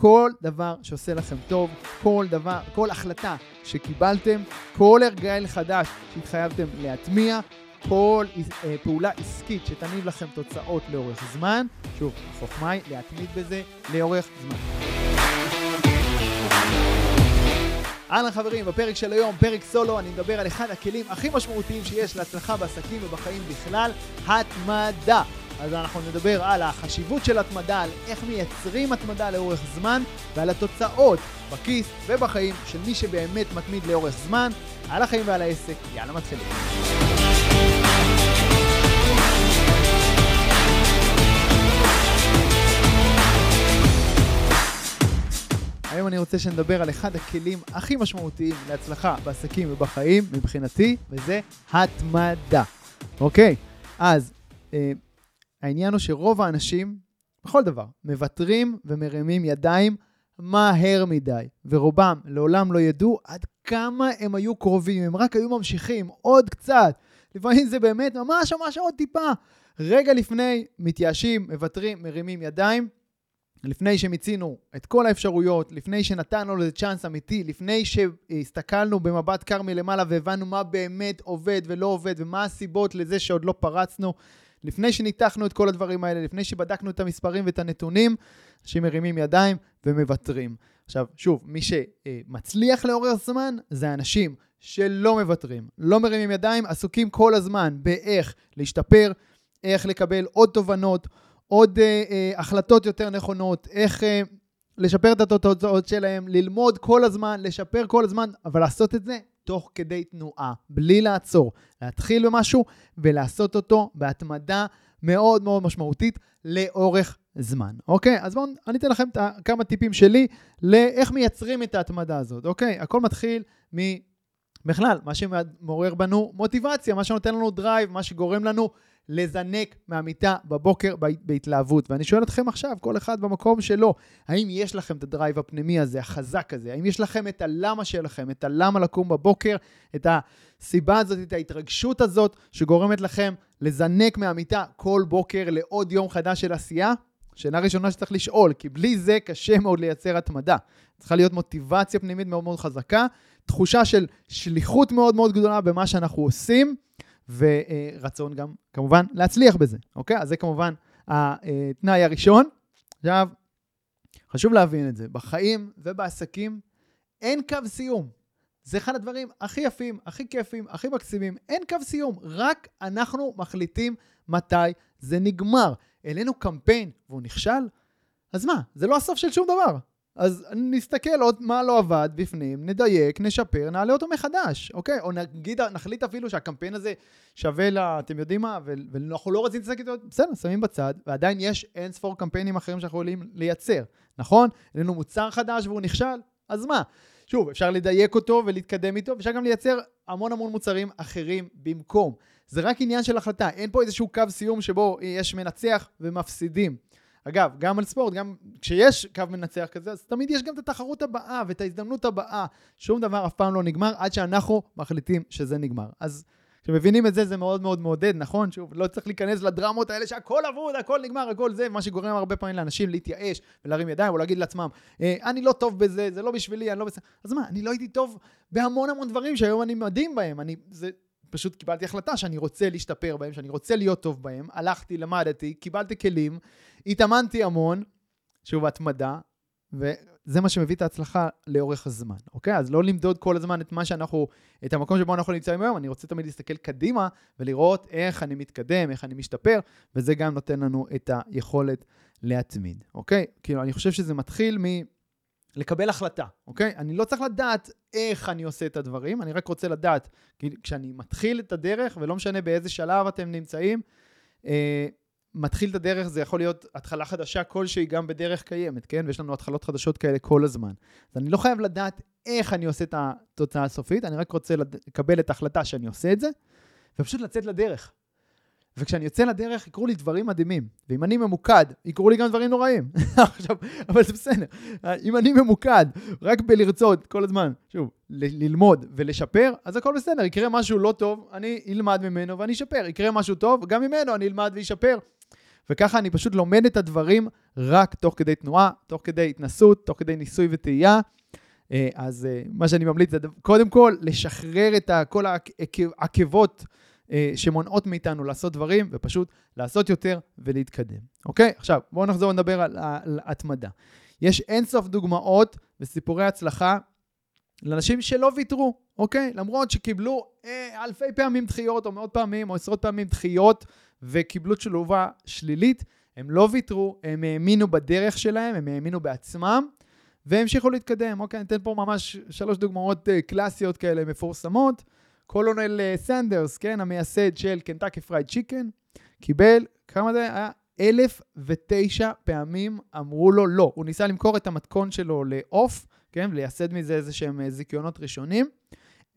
כל דבר שעושה לכם טוב, כל דבר, כל החלטה שקיבלתם, כל הרגל חדש שהתחייבתם להטמיע, כל אה, פעולה עסקית שתניב לכם תוצאות לאורך זמן, שוב, החוכמה היא להתמיד בזה לאורך זמן. אהלן חברים, בפרק של היום, פרק סולו, אני מדבר על אחד הכלים הכי משמעותיים שיש להצלחה בעסקים ובחיים בכלל, התמדה. אז אנחנו נדבר על החשיבות של התמדה, על איך מייצרים התמדה לאורך זמן ועל התוצאות בכיס ובחיים של מי שבאמת מתמיד לאורך זמן, על החיים ועל העסק. יאללה מתחילים. היום אני רוצה שנדבר על אחד הכלים הכי משמעותיים להצלחה בעסקים ובחיים מבחינתי, וזה התמדה. אוקיי, אז אה, העניין הוא שרוב האנשים, בכל דבר, מוותרים ומרימים ידיים מהר מדי, ורובם לעולם לא ידעו עד כמה הם היו קרובים, הם רק היו ממשיכים עוד קצת. לפעמים זה באמת ממש ממש עוד טיפה. רגע לפני, מתייאשים, מוותרים, מרימים ידיים. לפני שמיצינו את כל האפשרויות, לפני שנתנו לזה צ'אנס אמיתי, לפני שהסתכלנו במבט קר מלמעלה והבנו מה באמת עובד ולא עובד ומה הסיבות לזה שעוד לא פרצנו, לפני שניתחנו את כל הדברים האלה, לפני שבדקנו את המספרים ואת הנתונים, אנשים מרימים ידיים ומוותרים. עכשיו, שוב, מי שמצליח לאורך זמן זה אנשים שלא מוותרים, לא מרימים ידיים, עסוקים כל הזמן באיך להשתפר, איך לקבל עוד תובנות, עוד אה, אה, החלטות יותר נכונות, איך אה, לשפר את התוצאות שלהם, ללמוד כל הזמן, לשפר כל הזמן, אבל לעשות את זה תוך כדי תנועה, בלי לעצור. להתחיל במשהו ולעשות אותו בהתמדה מאוד מאוד משמעותית לאורך זמן, אוקיי? אז בואו, אני אתן לכם כמה טיפים שלי לאיך מייצרים את ההתמדה הזאת, אוקיי? הכל מתחיל מ... בכלל, מה שמעורר בנו מוטיבציה, מה שנותן לנו drive, מה שגורם לנו לזנק מהמיטה בבוקר בהתלהבות. ואני שואל אתכם עכשיו, כל אחד במקום שלו, האם יש לכם את ה drive הפנימי הזה, החזק הזה? האם יש לכם את הלמה שלכם, את הלמה לקום בבוקר, את הסיבה הזאת, את ההתרגשות הזאת, שגורמת לכם לזנק מהמיטה כל בוקר לעוד יום חדש של עשייה? שאלה ראשונה שצריך לשאול, כי בלי זה קשה מאוד לייצר התמדה. צריכה להיות מוטיבציה פנימית מאוד מאוד חזקה, תחושה של שליחות מאוד מאוד גדולה במה שאנחנו עושים. ורצון גם, כמובן, להצליח בזה, אוקיי? אז זה כמובן התנאי הראשון. עכשיו, חשוב להבין את זה, בחיים ובעסקים אין קו סיום. זה אחד הדברים הכי יפים, הכי כיפים, הכי מקסימים. אין קו סיום, רק אנחנו מחליטים מתי זה נגמר. העלינו קמפיין והוא נכשל, אז מה? זה לא הסוף של שום דבר. אז נסתכל עוד מה לא עבד בפנים, נדייק, נשפר, נעלה אותו מחדש, אוקיי? או נגיד, נחליט אפילו שהקמפיין הזה שווה ל... אתם יודעים מה? ואנחנו לא רוצים להתעסק איתו, בסדר, שמים בצד, ועדיין יש אין ספור קמפיינים אחרים שאנחנו יכולים לייצר, נכון? לנו מוצר חדש והוא נכשל, אז מה? שוב, אפשר לדייק אותו ולהתקדם איתו, ואפשר גם לייצר המון המון מוצרים אחרים במקום. זה רק עניין של החלטה, אין פה איזשהו קו סיום שבו יש מנצח ומפסידים. אגב, גם על ספורט, גם כשיש קו מנצח כזה, אז תמיד יש גם את התחרות הבאה ואת ההזדמנות הבאה. שום דבר אף פעם לא נגמר עד שאנחנו מחליטים שזה נגמר. אז כשמבינים את זה, זה מאוד מאוד מעודד, נכון? שוב, לא צריך להיכנס לדרמות האלה שהכל אבוד, הכל נגמר, הכל זה, מה שגורם הרבה פעמים לאנשים להתייאש ולהרים ידיים או להגיד לעצמם, אה, אני לא טוב בזה, זה לא בשבילי, אני לא בסדר. אז מה, אני לא הייתי טוב בהמון המון דברים שהיום אני מדהים בהם. אני, זה, פשוט קיבלתי החלטה שאני רוצה להשתפר בהם, שאני רוצה להיות טוב בהם, הלכתי, למדתי, קיבלתי כלים, התאמנתי המון, שוב, התמדה, וזה מה שמביא את ההצלחה לאורך הזמן, אוקיי? אז לא למדוד כל הזמן את מה שאנחנו, את המקום שבו אנחנו נמצאים היום, אני רוצה תמיד להסתכל קדימה ולראות איך אני מתקדם, איך אני משתפר, וזה גם נותן לנו את היכולת להתמיד, אוקיי? כאילו, אני חושב שזה מתחיל מ... לקבל החלטה, אוקיי? אני לא צריך לדעת איך אני עושה את הדברים, אני רק רוצה לדעת, כשאני מתחיל את הדרך, ולא משנה באיזה שלב אתם נמצאים, אה, מתחיל את הדרך, זה יכול להיות התחלה חדשה כלשהי גם בדרך קיימת, כן? ויש לנו התחלות חדשות כאלה כל הזמן. אז אני לא חייב לדעת איך אני עושה את התוצאה הסופית, אני רק רוצה לקבל את ההחלטה שאני עושה את זה, ופשוט לצאת לדרך. וכשאני יוצא לדרך יקרו לי דברים מדהימים. ואם אני ממוקד, יקרו לי גם דברים נוראים. עכשיו, אבל זה בסדר. אם אני ממוקד רק בלרצות כל הזמן, שוב, ל- ללמוד ולשפר, אז הכל בסדר. יקרה משהו לא טוב, אני אלמד ממנו ואני אשפר. יקרה משהו טוב, גם ממנו אני אלמד ואשפר. וככה אני פשוט לומד את הדברים רק תוך כדי תנועה, תוך כדי התנסות, תוך כדי ניסוי וטעייה. אה, אז אה, מה שאני ממליץ קודם כל לשחרר את כל העקבות אה, שמונעות מאיתנו לעשות דברים, ופשוט לעשות יותר ולהתקדם. אוקיי? עכשיו, בואו נחזור ונדבר על, על התמדה. יש אינסוף דוגמאות וסיפורי הצלחה לאנשים שלא ויתרו, אוקיי? למרות שקיבלו אה, אלפי פעמים דחיות, או מאות פעמים, או עשרות פעמים דחיות, וקיבלו תשובה שלילית, הם לא ויתרו, הם האמינו בדרך שלהם, הם האמינו בעצמם, והמשיכו להתקדם. אוקיי, אני אתן פה ממש שלוש דוגמאות אה, קלאסיות כאלה מפורסמות. קולונל אה, סנדרס, כן, המייסד של Kentucky Fried Chicken, קיבל, כמה זה היה? אלף ותשע פעמים אמרו לו לא. הוא ניסה למכור את המתכון שלו לעוף, כן, ולייסד מזה איזה שהם אה, זיכיונות ראשונים.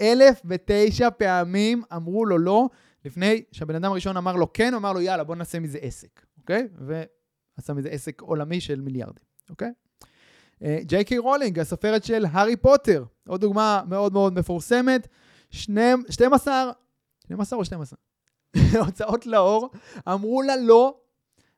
אלף ותשע פעמים אמרו לו לא, לפני שהבן אדם הראשון אמר לו כן, אמר לו יאללה, בוא נעשה מזה עסק, אוקיי? ועשה מזה עסק עולמי של מיליארדים, אוקיי? ג'יי קיי רולינג, הסופרת של הארי פוטר, עוד דוגמה מאוד מאוד מפורסמת, 12, 12 או 12? הוצאות לאור, אמרו לה לא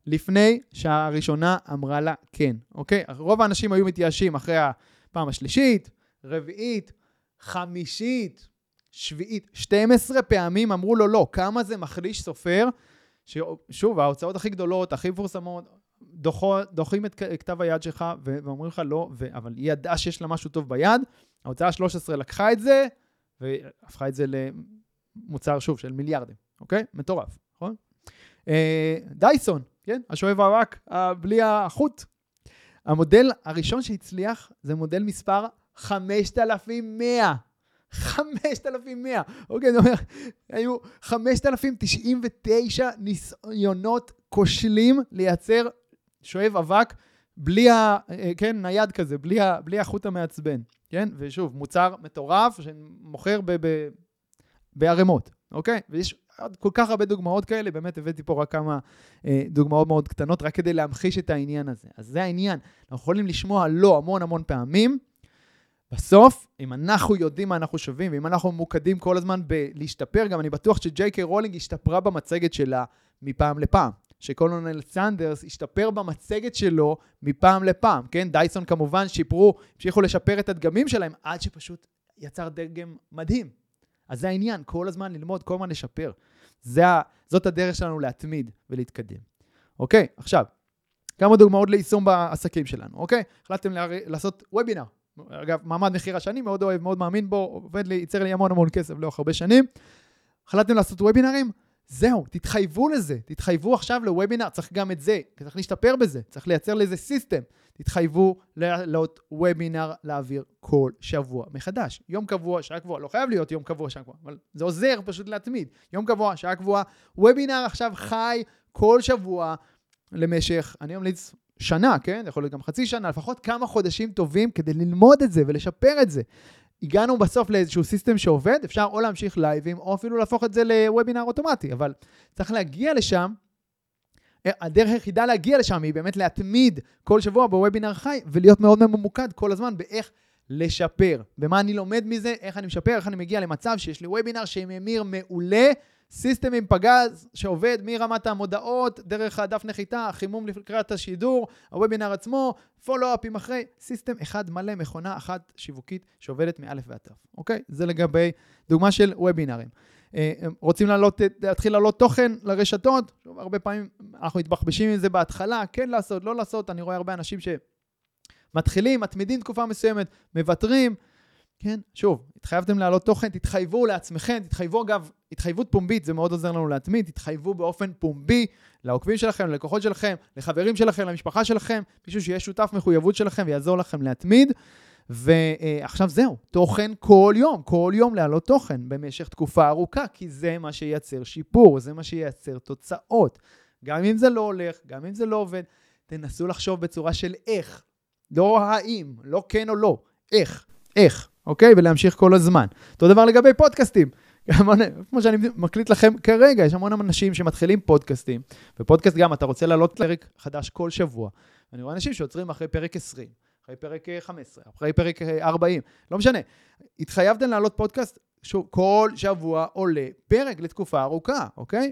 לפני שהראשונה אמרה לה כן, אוקיי? רוב האנשים היו מתייאשים אחרי הפעם השלישית, רביעית, חמישית, שביעית, 12 פעמים אמרו לו לא. כמה זה מחליש סופר? שוב, ההוצאות הכי גדולות, הכי מפורסמות, דוחים את כתב היד שלך ואומרים לך לא. אבל היא ידעה שיש לה משהו טוב ביד. ההוצאה ה-13 לקחה את זה והפכה את זה למוצר, שוב, של מיליארדים, אוקיי? מטורף, נכון? אה, דייסון, כן? השואב האבק בלי החוט. המודל הראשון שהצליח זה מודל מספר 5100. 5,100. אוקיי, זאת אומרת, היו 5,099 ניסיונות כושלים לייצר שואב אבק בלי ה... אה, כן, נייד כזה, בלי, ה, בלי החוט המעצבן, כן? ושוב, מוצר מטורף שמוכר בערימות, אוקיי? ויש עוד כל כך הרבה דוגמאות כאלה, באמת הבאתי פה רק כמה אה, דוגמאות מאוד קטנות, רק כדי להמחיש את העניין הזה. אז זה העניין, אנחנו יכולים לשמוע לא המון המון פעמים, בסוף, אם אנחנו יודעים מה אנחנו שווים, ואם אנחנו ממוקדים כל הזמן בלהשתפר, גם אני בטוח שג'יי קיי רולינג השתפרה במצגת שלה מפעם לפעם. שקולונל סנדרס השתפר במצגת שלו מפעם לפעם, כן? דייסון כמובן שיפרו, המשיכו לשפר את הדגמים שלהם עד שפשוט יצר דגם מדהים. אז זה העניין, כל הזמן ללמוד, כל הזמן לשפר. זה, זאת הדרך שלנו להתמיד ולהתקדם. אוקיי, עכשיו, כמה דוגמאות ליישום בעסקים שלנו, אוקיי? החלטתם לעשות וובינר, אגב, מעמד מכירה שאני מאוד אוהב, מאוד מאמין בו, עובד לי, ייצר לי המון המון כסף לאורך הרבה שנים. החלטתם לעשות וובינרים? זהו, תתחייבו לזה. תתחייבו עכשיו לוובינר, צריך גם את זה, צריך להשתפר בזה, צריך לייצר לזה סיסטם. תתחייבו לעלות וובינר לאוויר כל שבוע מחדש. יום קבוע, שעה קבועה, לא חייב להיות יום קבוע, שעה קבועה, אבל זה עוזר פשוט להתמיד. יום קבוע, שעה קבועה, וובינר עכשיו חי כל שבוע למשך, אני ממליץ שנה, כן? יכול להיות גם חצי שנה, לפחות כמה חודשים טובים כדי ללמוד את זה ולשפר את זה. הגענו בסוף לאיזשהו system שעובד, אפשר או להמשיך לייבים, או אפילו להפוך את זה לוובינר אוטומטי, אבל צריך להגיע לשם. הדרך היחידה להגיע לשם היא באמת להתמיד כל שבוע בוובינר חי ולהיות מאוד ממוקד כל הזמן באיך לשפר. ומה אני לומד מזה, איך אני משפר, איך אני מגיע למצב שיש לי וובינר שממיר מעולה system עם פגז שעובד מרמת המודעות, דרך הדף נחיתה, חימום לקראת השידור, הוובינר עצמו, פולו-אפ עם אחרי, סיסטם אחד מלא, מכונה אחת שיווקית שעובדת מאלף ועד תו, אוקיי? זה לגבי דוגמה של וובינרים. אה, רוצים לעלות, להתחיל לעלות תוכן לרשתות, שוב, הרבה פעמים אנחנו מתבחבשים עם זה בהתחלה, כן לעשות, לא לעשות, אני רואה הרבה אנשים שמתחילים, מתמידים תקופה מסוימת, מוותרים, כן, שוב, התחייבתם להעלות תוכן, תתחייבו לעצמכם, תתחייבו אגב, התחייבות פומבית, זה מאוד עוזר לנו להתמיד, תתחייבו באופן פומבי לעוקבים שלכם, ללקוחות שלכם, לחברים שלכם, למשפחה שלכם, מישהו שיהיה שותף מחויבות שלכם ויעזור לכם להתמיד. ועכשיו זהו, תוכן כל יום, כל יום להעלות תוכן במשך תקופה ארוכה, כי זה מה שייצר שיפור, זה מה שייצר תוצאות. גם אם זה לא הולך, גם אם זה לא עובד, תנסו לחשוב בצורה של איך, לא האם, לא כן או לא, איך, איך. אוקיי? ולהמשיך כל הזמן. אותו דבר לגבי פודקאסטים. כמו שאני מקליט לכם כרגע, יש המון אנשים שמתחילים פודקאסטים, ופודקאסט גם, אתה רוצה לעלות פרק חדש כל שבוע. אני רואה אנשים שעוצרים אחרי פרק 20, אחרי פרק 15, אחרי פרק 40, לא משנה. התחייבתם לעלות פודקאסט, שוב, כל שבוע עולה פרק לתקופה ארוכה, אוקיי?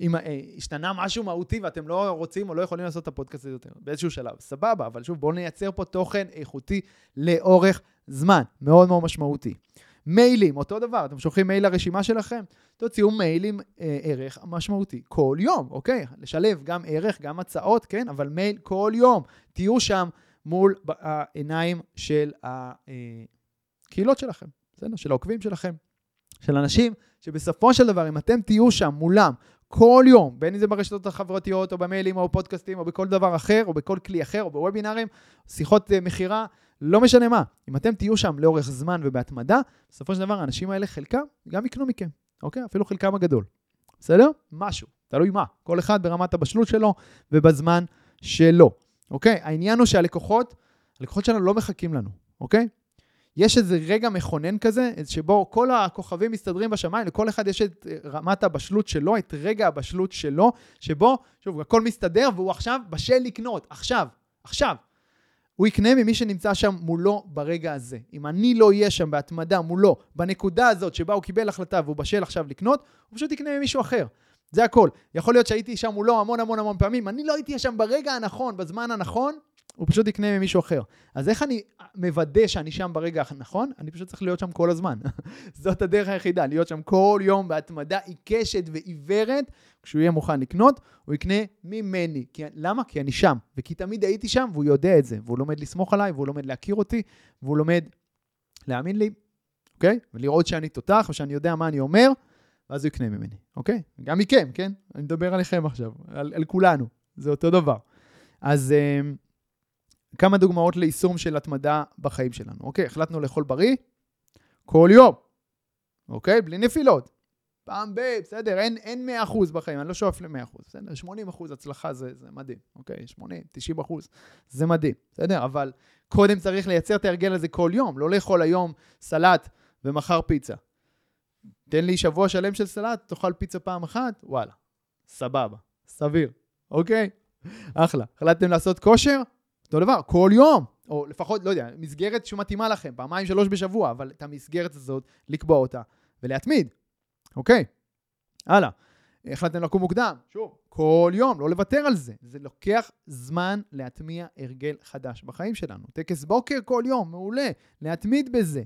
אם אה, השתנה משהו מהותי ואתם לא רוצים או לא יכולים לעשות את הפודקאסט הזה יותר, באיזשהו שלב, סבבה, אבל שוב, בואו נייצר פה תוכן איכותי לאורך זמן, מאוד מאוד משמעותי. מיילים, אותו דבר, אתם שולחים מייל לרשימה שלכם, תוציאו מייל עם אה, ערך משמעותי כל יום, אוקיי? לשלב גם ערך, גם הצעות, כן? אבל מייל כל יום. תהיו שם מול העיניים של הקהילות שלכם, בסדר? של העוקבים שלכם, של אנשים שבסופו של דבר, אם אתם תהיו שם מולם כל יום, בין אם זה ברשתות החברתיות, או במיילים, או בפודקאסטים, או בכל דבר אחר, או בכל כלי אחר, או בוובינארים, שיחות uh, מכירה, לא משנה מה. אם אתם תהיו שם לאורך זמן ובהתמדה, בסופו של דבר האנשים האלה, חלקם גם יקנו מכם, אוקיי? אפילו חלקם הגדול. בסדר? משהו, תלוי מה. כל אחד ברמת הבשלות שלו ובזמן שלו, אוקיי? העניין הוא שהלקוחות, הלקוחות שלנו לא מחכים לנו, אוקיי? יש איזה רגע מכונן כזה, שבו כל הכוכבים מסתדרים בשמיים, לכל אחד יש את רמת הבשלות שלו, את רגע הבשלות שלו, שבו, שוב, הכל מסתדר והוא עכשיו בשל לקנות, עכשיו, עכשיו. הוא יקנה ממי שנמצא שם מולו ברגע הזה. אם אני לא אהיה שם בהתמדה מולו, בנקודה הזאת שבה הוא קיבל החלטה והוא בשל עכשיו לקנות, הוא פשוט יקנה ממישהו אחר. זה הכל. יכול להיות שהייתי שם מולו המון המון המון פעמים, אני לא הייתי שם ברגע הנכון, בזמן הנכון, הוא פשוט יקנה ממישהו אחר. אז איך אני מוודא שאני שם ברגע הנכון? אני פשוט צריך להיות שם כל הזמן. זאת הדרך היחידה, להיות שם כל יום בהתמדה עיקשת ועיוורת. כשהוא יהיה מוכן לקנות, הוא יקנה ממני. כי, למה? כי אני שם. וכי תמיד הייתי שם, והוא יודע את זה. והוא לומד לסמוך עליי, והוא לומד להכיר אותי, והוא לומד להאמין לי, אוקיי? ולראות שאני תותח, ושאני יודע מה אני אומר, ואז הוא יקנה ממני, אוקיי? גם מכם, כן? אני מדבר עליכם עכשיו, על, על כולנו. זה אותו דבר. אז... Uh, כמה דוגמאות ליישום של התמדה בחיים שלנו. אוקיי, החלטנו לאכול בריא כל יום, אוקיי? בלי נפילות. פעם ב... בסדר, אין, אין 100% בחיים, אני לא שואף ל-100%, בסדר? 80% הצלחה זה, זה מדהים, אוקיי? 80, 90% זה מדהים, בסדר? אבל קודם צריך לייצר את ההרגל הזה כל יום, לא לאכול היום סלט ומחר פיצה. תן לי שבוע שלם של סלט, תאכל פיצה פעם אחת, וואלה, סבבה, סביר, אוקיי? אחלה. החלטתם לעשות כושר? אותו דבר, כל יום, או לפחות, לא יודע, מסגרת שמתאימה לכם, פעמיים, שלוש בשבוע, אבל את המסגרת הזאת, לקבוע אותה ולהתמיד, אוקיי? הלאה. החלטתם לקום מוקדם, שוב, כל יום, לא לוותר על זה. זה לוקח זמן להטמיע הרגל חדש בחיים שלנו. טקס בוקר כל יום, מעולה, להתמיד בזה.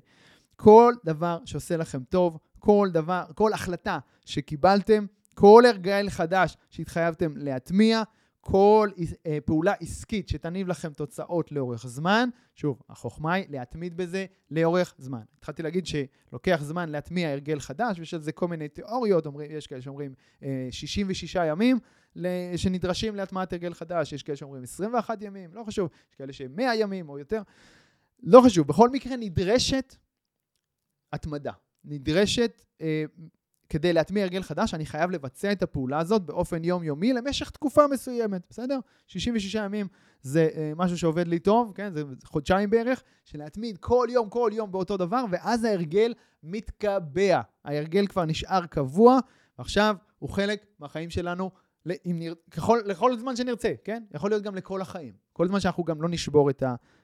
כל דבר שעושה לכם טוב, כל דבר, כל החלטה שקיבלתם, כל הרגל חדש שהתחייבתם להטמיע, כל אה, פעולה עסקית שתניב לכם תוצאות לאורך זמן, שוב, החוכמה היא להתמיד בזה לאורך זמן. התחלתי להגיד שלוקח זמן להטמיע הרגל חדש, ויש על זה כל מיני תיאוריות, אומרים, יש כאלה שאומרים 66 אה, ימים שנדרשים להטמעת הרגל חדש, יש כאלה שאומרים 21 ימים, לא חשוב, יש כאלה ש-100 ימים או יותר, לא חשוב, בכל מקרה נדרשת התמדה. נדרשת אה, כדי להטמיע הרגל חדש, אני חייב לבצע את הפעולה הזאת באופן יומיומי למשך תקופה מסוימת, בסדר? 66 ימים זה uh, משהו שעובד לי טוב, כן? זה חודשיים בערך, של להתמיד כל יום, כל יום באותו דבר, ואז ההרגל מתקבע. ההרגל כבר נשאר קבוע, ועכשיו הוא חלק מהחיים שלנו נר... ככל, לכל זמן שנרצה, כן? יכול להיות גם לכל החיים. כל זמן שאנחנו גם לא נשבור את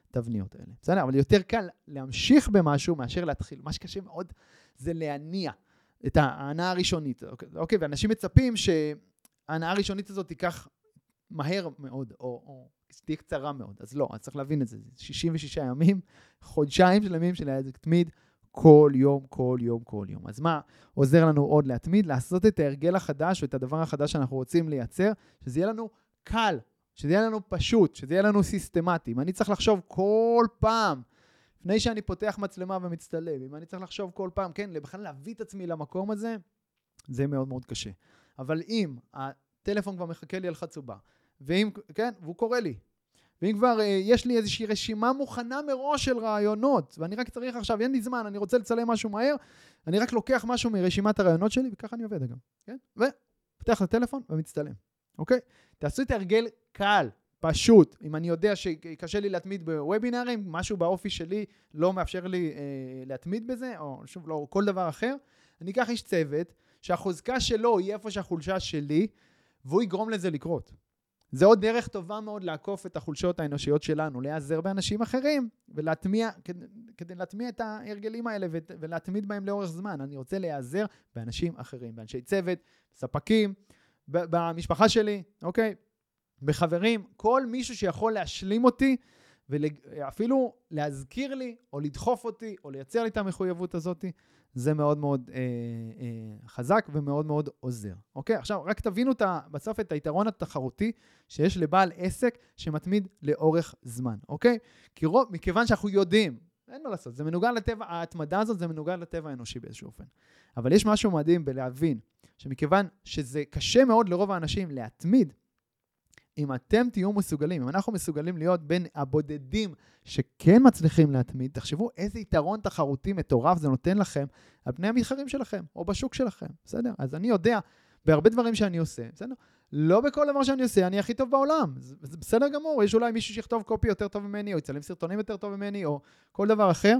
התבניות האלה. בסדר? אבל יותר קל להמשיך במשהו מאשר להתחיל. מה שקשה מאוד זה להניע. את ההנאה הראשונית, אוקיי? אוקיי? ואנשים מצפים שההנאה הראשונית הזאת תיקח מהר מאוד, או, או תהיה קצרה מאוד. אז לא, אז צריך להבין את זה. 66 ימים, חודשיים שלמים של להתמיד כל יום, כל יום, כל יום. אז מה עוזר לנו עוד להתמיד? לעשות את ההרגל החדש, או את הדבר החדש שאנחנו רוצים לייצר, שזה יהיה לנו קל, שזה יהיה לנו פשוט, שזה יהיה לנו סיסטמטי. אם אני צריך לחשוב כל פעם לפני שאני פותח מצלמה ומצטלם, אם אני צריך לחשוב כל פעם, כן, בכלל להביא את עצמי למקום הזה, זה מאוד מאוד קשה. אבל אם הטלפון כבר מחכה לי על חצובה, ואם, כן, והוא קורא לי, ואם כבר אה, יש לי איזושהי רשימה מוכנה מראש של רעיונות, ואני רק צריך עכשיו, אין לי זמן, אני רוצה לצלם משהו מהר, אני רק לוקח משהו מרשימת הרעיונות שלי, וככה אני עובד אגב, כן? ופותח את הטלפון ומצטלם, אוקיי? תעשו את ההרגל קל, פשוט. אם אני יודע שקשה לי להתמיד בוובינארים, משהו באופי שלי לא מאפשר לי אה, להתמיד בזה, או שוב, לא, כל דבר אחר, אני אקח איש צוות, שהחוזקה שלו יהיה איפה שהחולשה שלי, והוא יגרום לזה לקרות. זה עוד דרך טובה מאוד לעקוף את החולשות האנושיות שלנו, להיעזר באנשים אחרים ולהטמיע, כדי, כדי להטמיע את ההרגלים האלה ולהתמיד בהם לאורך זמן. אני רוצה להיעזר באנשים אחרים, באנשי צוות, ספקים, במשפחה שלי, אוקיי? בחברים, כל מישהו שיכול להשלים אותי, ואפילו להזכיר לי, או לדחוף אותי, או לייצר לי את המחויבות הזאת, זה מאוד מאוד אה, אה, חזק ומאוד מאוד עוזר. אוקיי? עכשיו, רק תבינו את, בסוף את היתרון התחרותי שיש לבעל עסק שמתמיד לאורך זמן, אוקיי? כי רוב, מכיוון שאנחנו יודעים, אין מה לעשות, זה מנוגד לטבע, ההתמדה הזאת זה מנוגד לטבע האנושי באיזשהו אופן. אבל יש משהו מדהים בלהבין שמכיוון שזה קשה מאוד לרוב האנשים להתמיד, אם אתם תהיו מסוגלים, אם אנחנו מסוגלים להיות בין הבודדים שכן מצליחים להתמיד, תחשבו איזה יתרון תחרותי מטורף זה נותן לכם על פני המתחרים שלכם, או בשוק שלכם, בסדר? אז אני יודע בהרבה דברים שאני עושה, בסדר? לא בכל דבר שאני עושה אני הכי טוב בעולם, זה, בסדר גמור, יש אולי מישהו שיכתוב קופי יותר טוב ממני, או יצלם סרטונים יותר טוב ממני, או כל דבר אחר,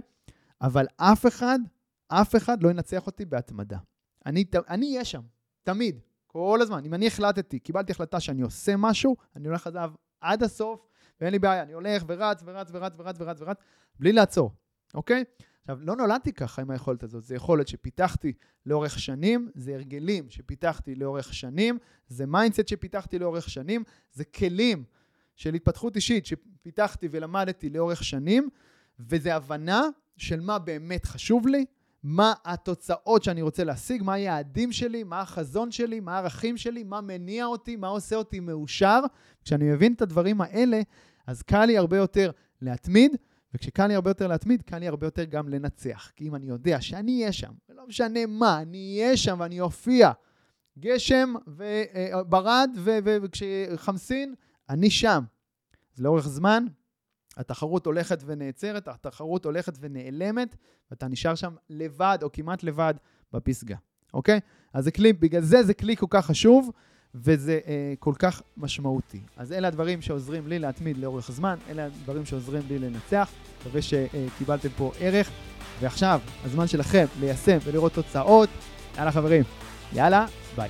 אבל אף אחד, אף אחד לא ינצח אותי בהתמדה. אני אהיה שם, תמיד. כל הזמן. אם אני החלטתי, קיבלתי החלטה שאני עושה משהו, אני הולך עליו עד הסוף, ואין לי בעיה, אני הולך ורץ ורץ ורץ ורץ ורץ ורץ, בלי לעצור, אוקיי? עכשיו, לא נולדתי ככה עם היכולת הזאת, זה יכולת שפיתחתי לאורך שנים, זה הרגלים שפיתחתי לאורך שנים, זה mindset שפיתחתי לאורך שנים, זה כלים של התפתחות אישית שפיתחתי ולמדתי לאורך שנים, וזה הבנה של מה באמת חשוב לי, מה התוצאות שאני רוצה להשיג, מה היעדים שלי, מה החזון שלי, מה הערכים שלי, מה מניע אותי, מה עושה אותי מאושר. כשאני מבין את הדברים האלה, אז קל לי הרבה יותר להתמיד, וכשקל לי הרבה יותר להתמיד, קל לי הרבה יותר גם לנצח. כי אם אני יודע שאני אהיה שם, ולא משנה מה, אני אהיה שם ואני אופיע, גשם וברד וכשחמסין, אני שם. אז לאורך זמן, התחרות הולכת ונעצרת, התחרות הולכת ונעלמת, ואתה נשאר שם לבד, או כמעט לבד, בפסגה, אוקיי? אז זה כלי, בגלל זה זה כלי כל כך חשוב, וזה אה, כל כך משמעותי. אז אלה הדברים שעוזרים לי להתמיד לאורך זמן, אלה הדברים שעוזרים לי לנצח. מקווה שקיבלתם פה ערך. ועכשיו, הזמן שלכם ליישם ולראות תוצאות. יאללה חברים, יאללה, ביי.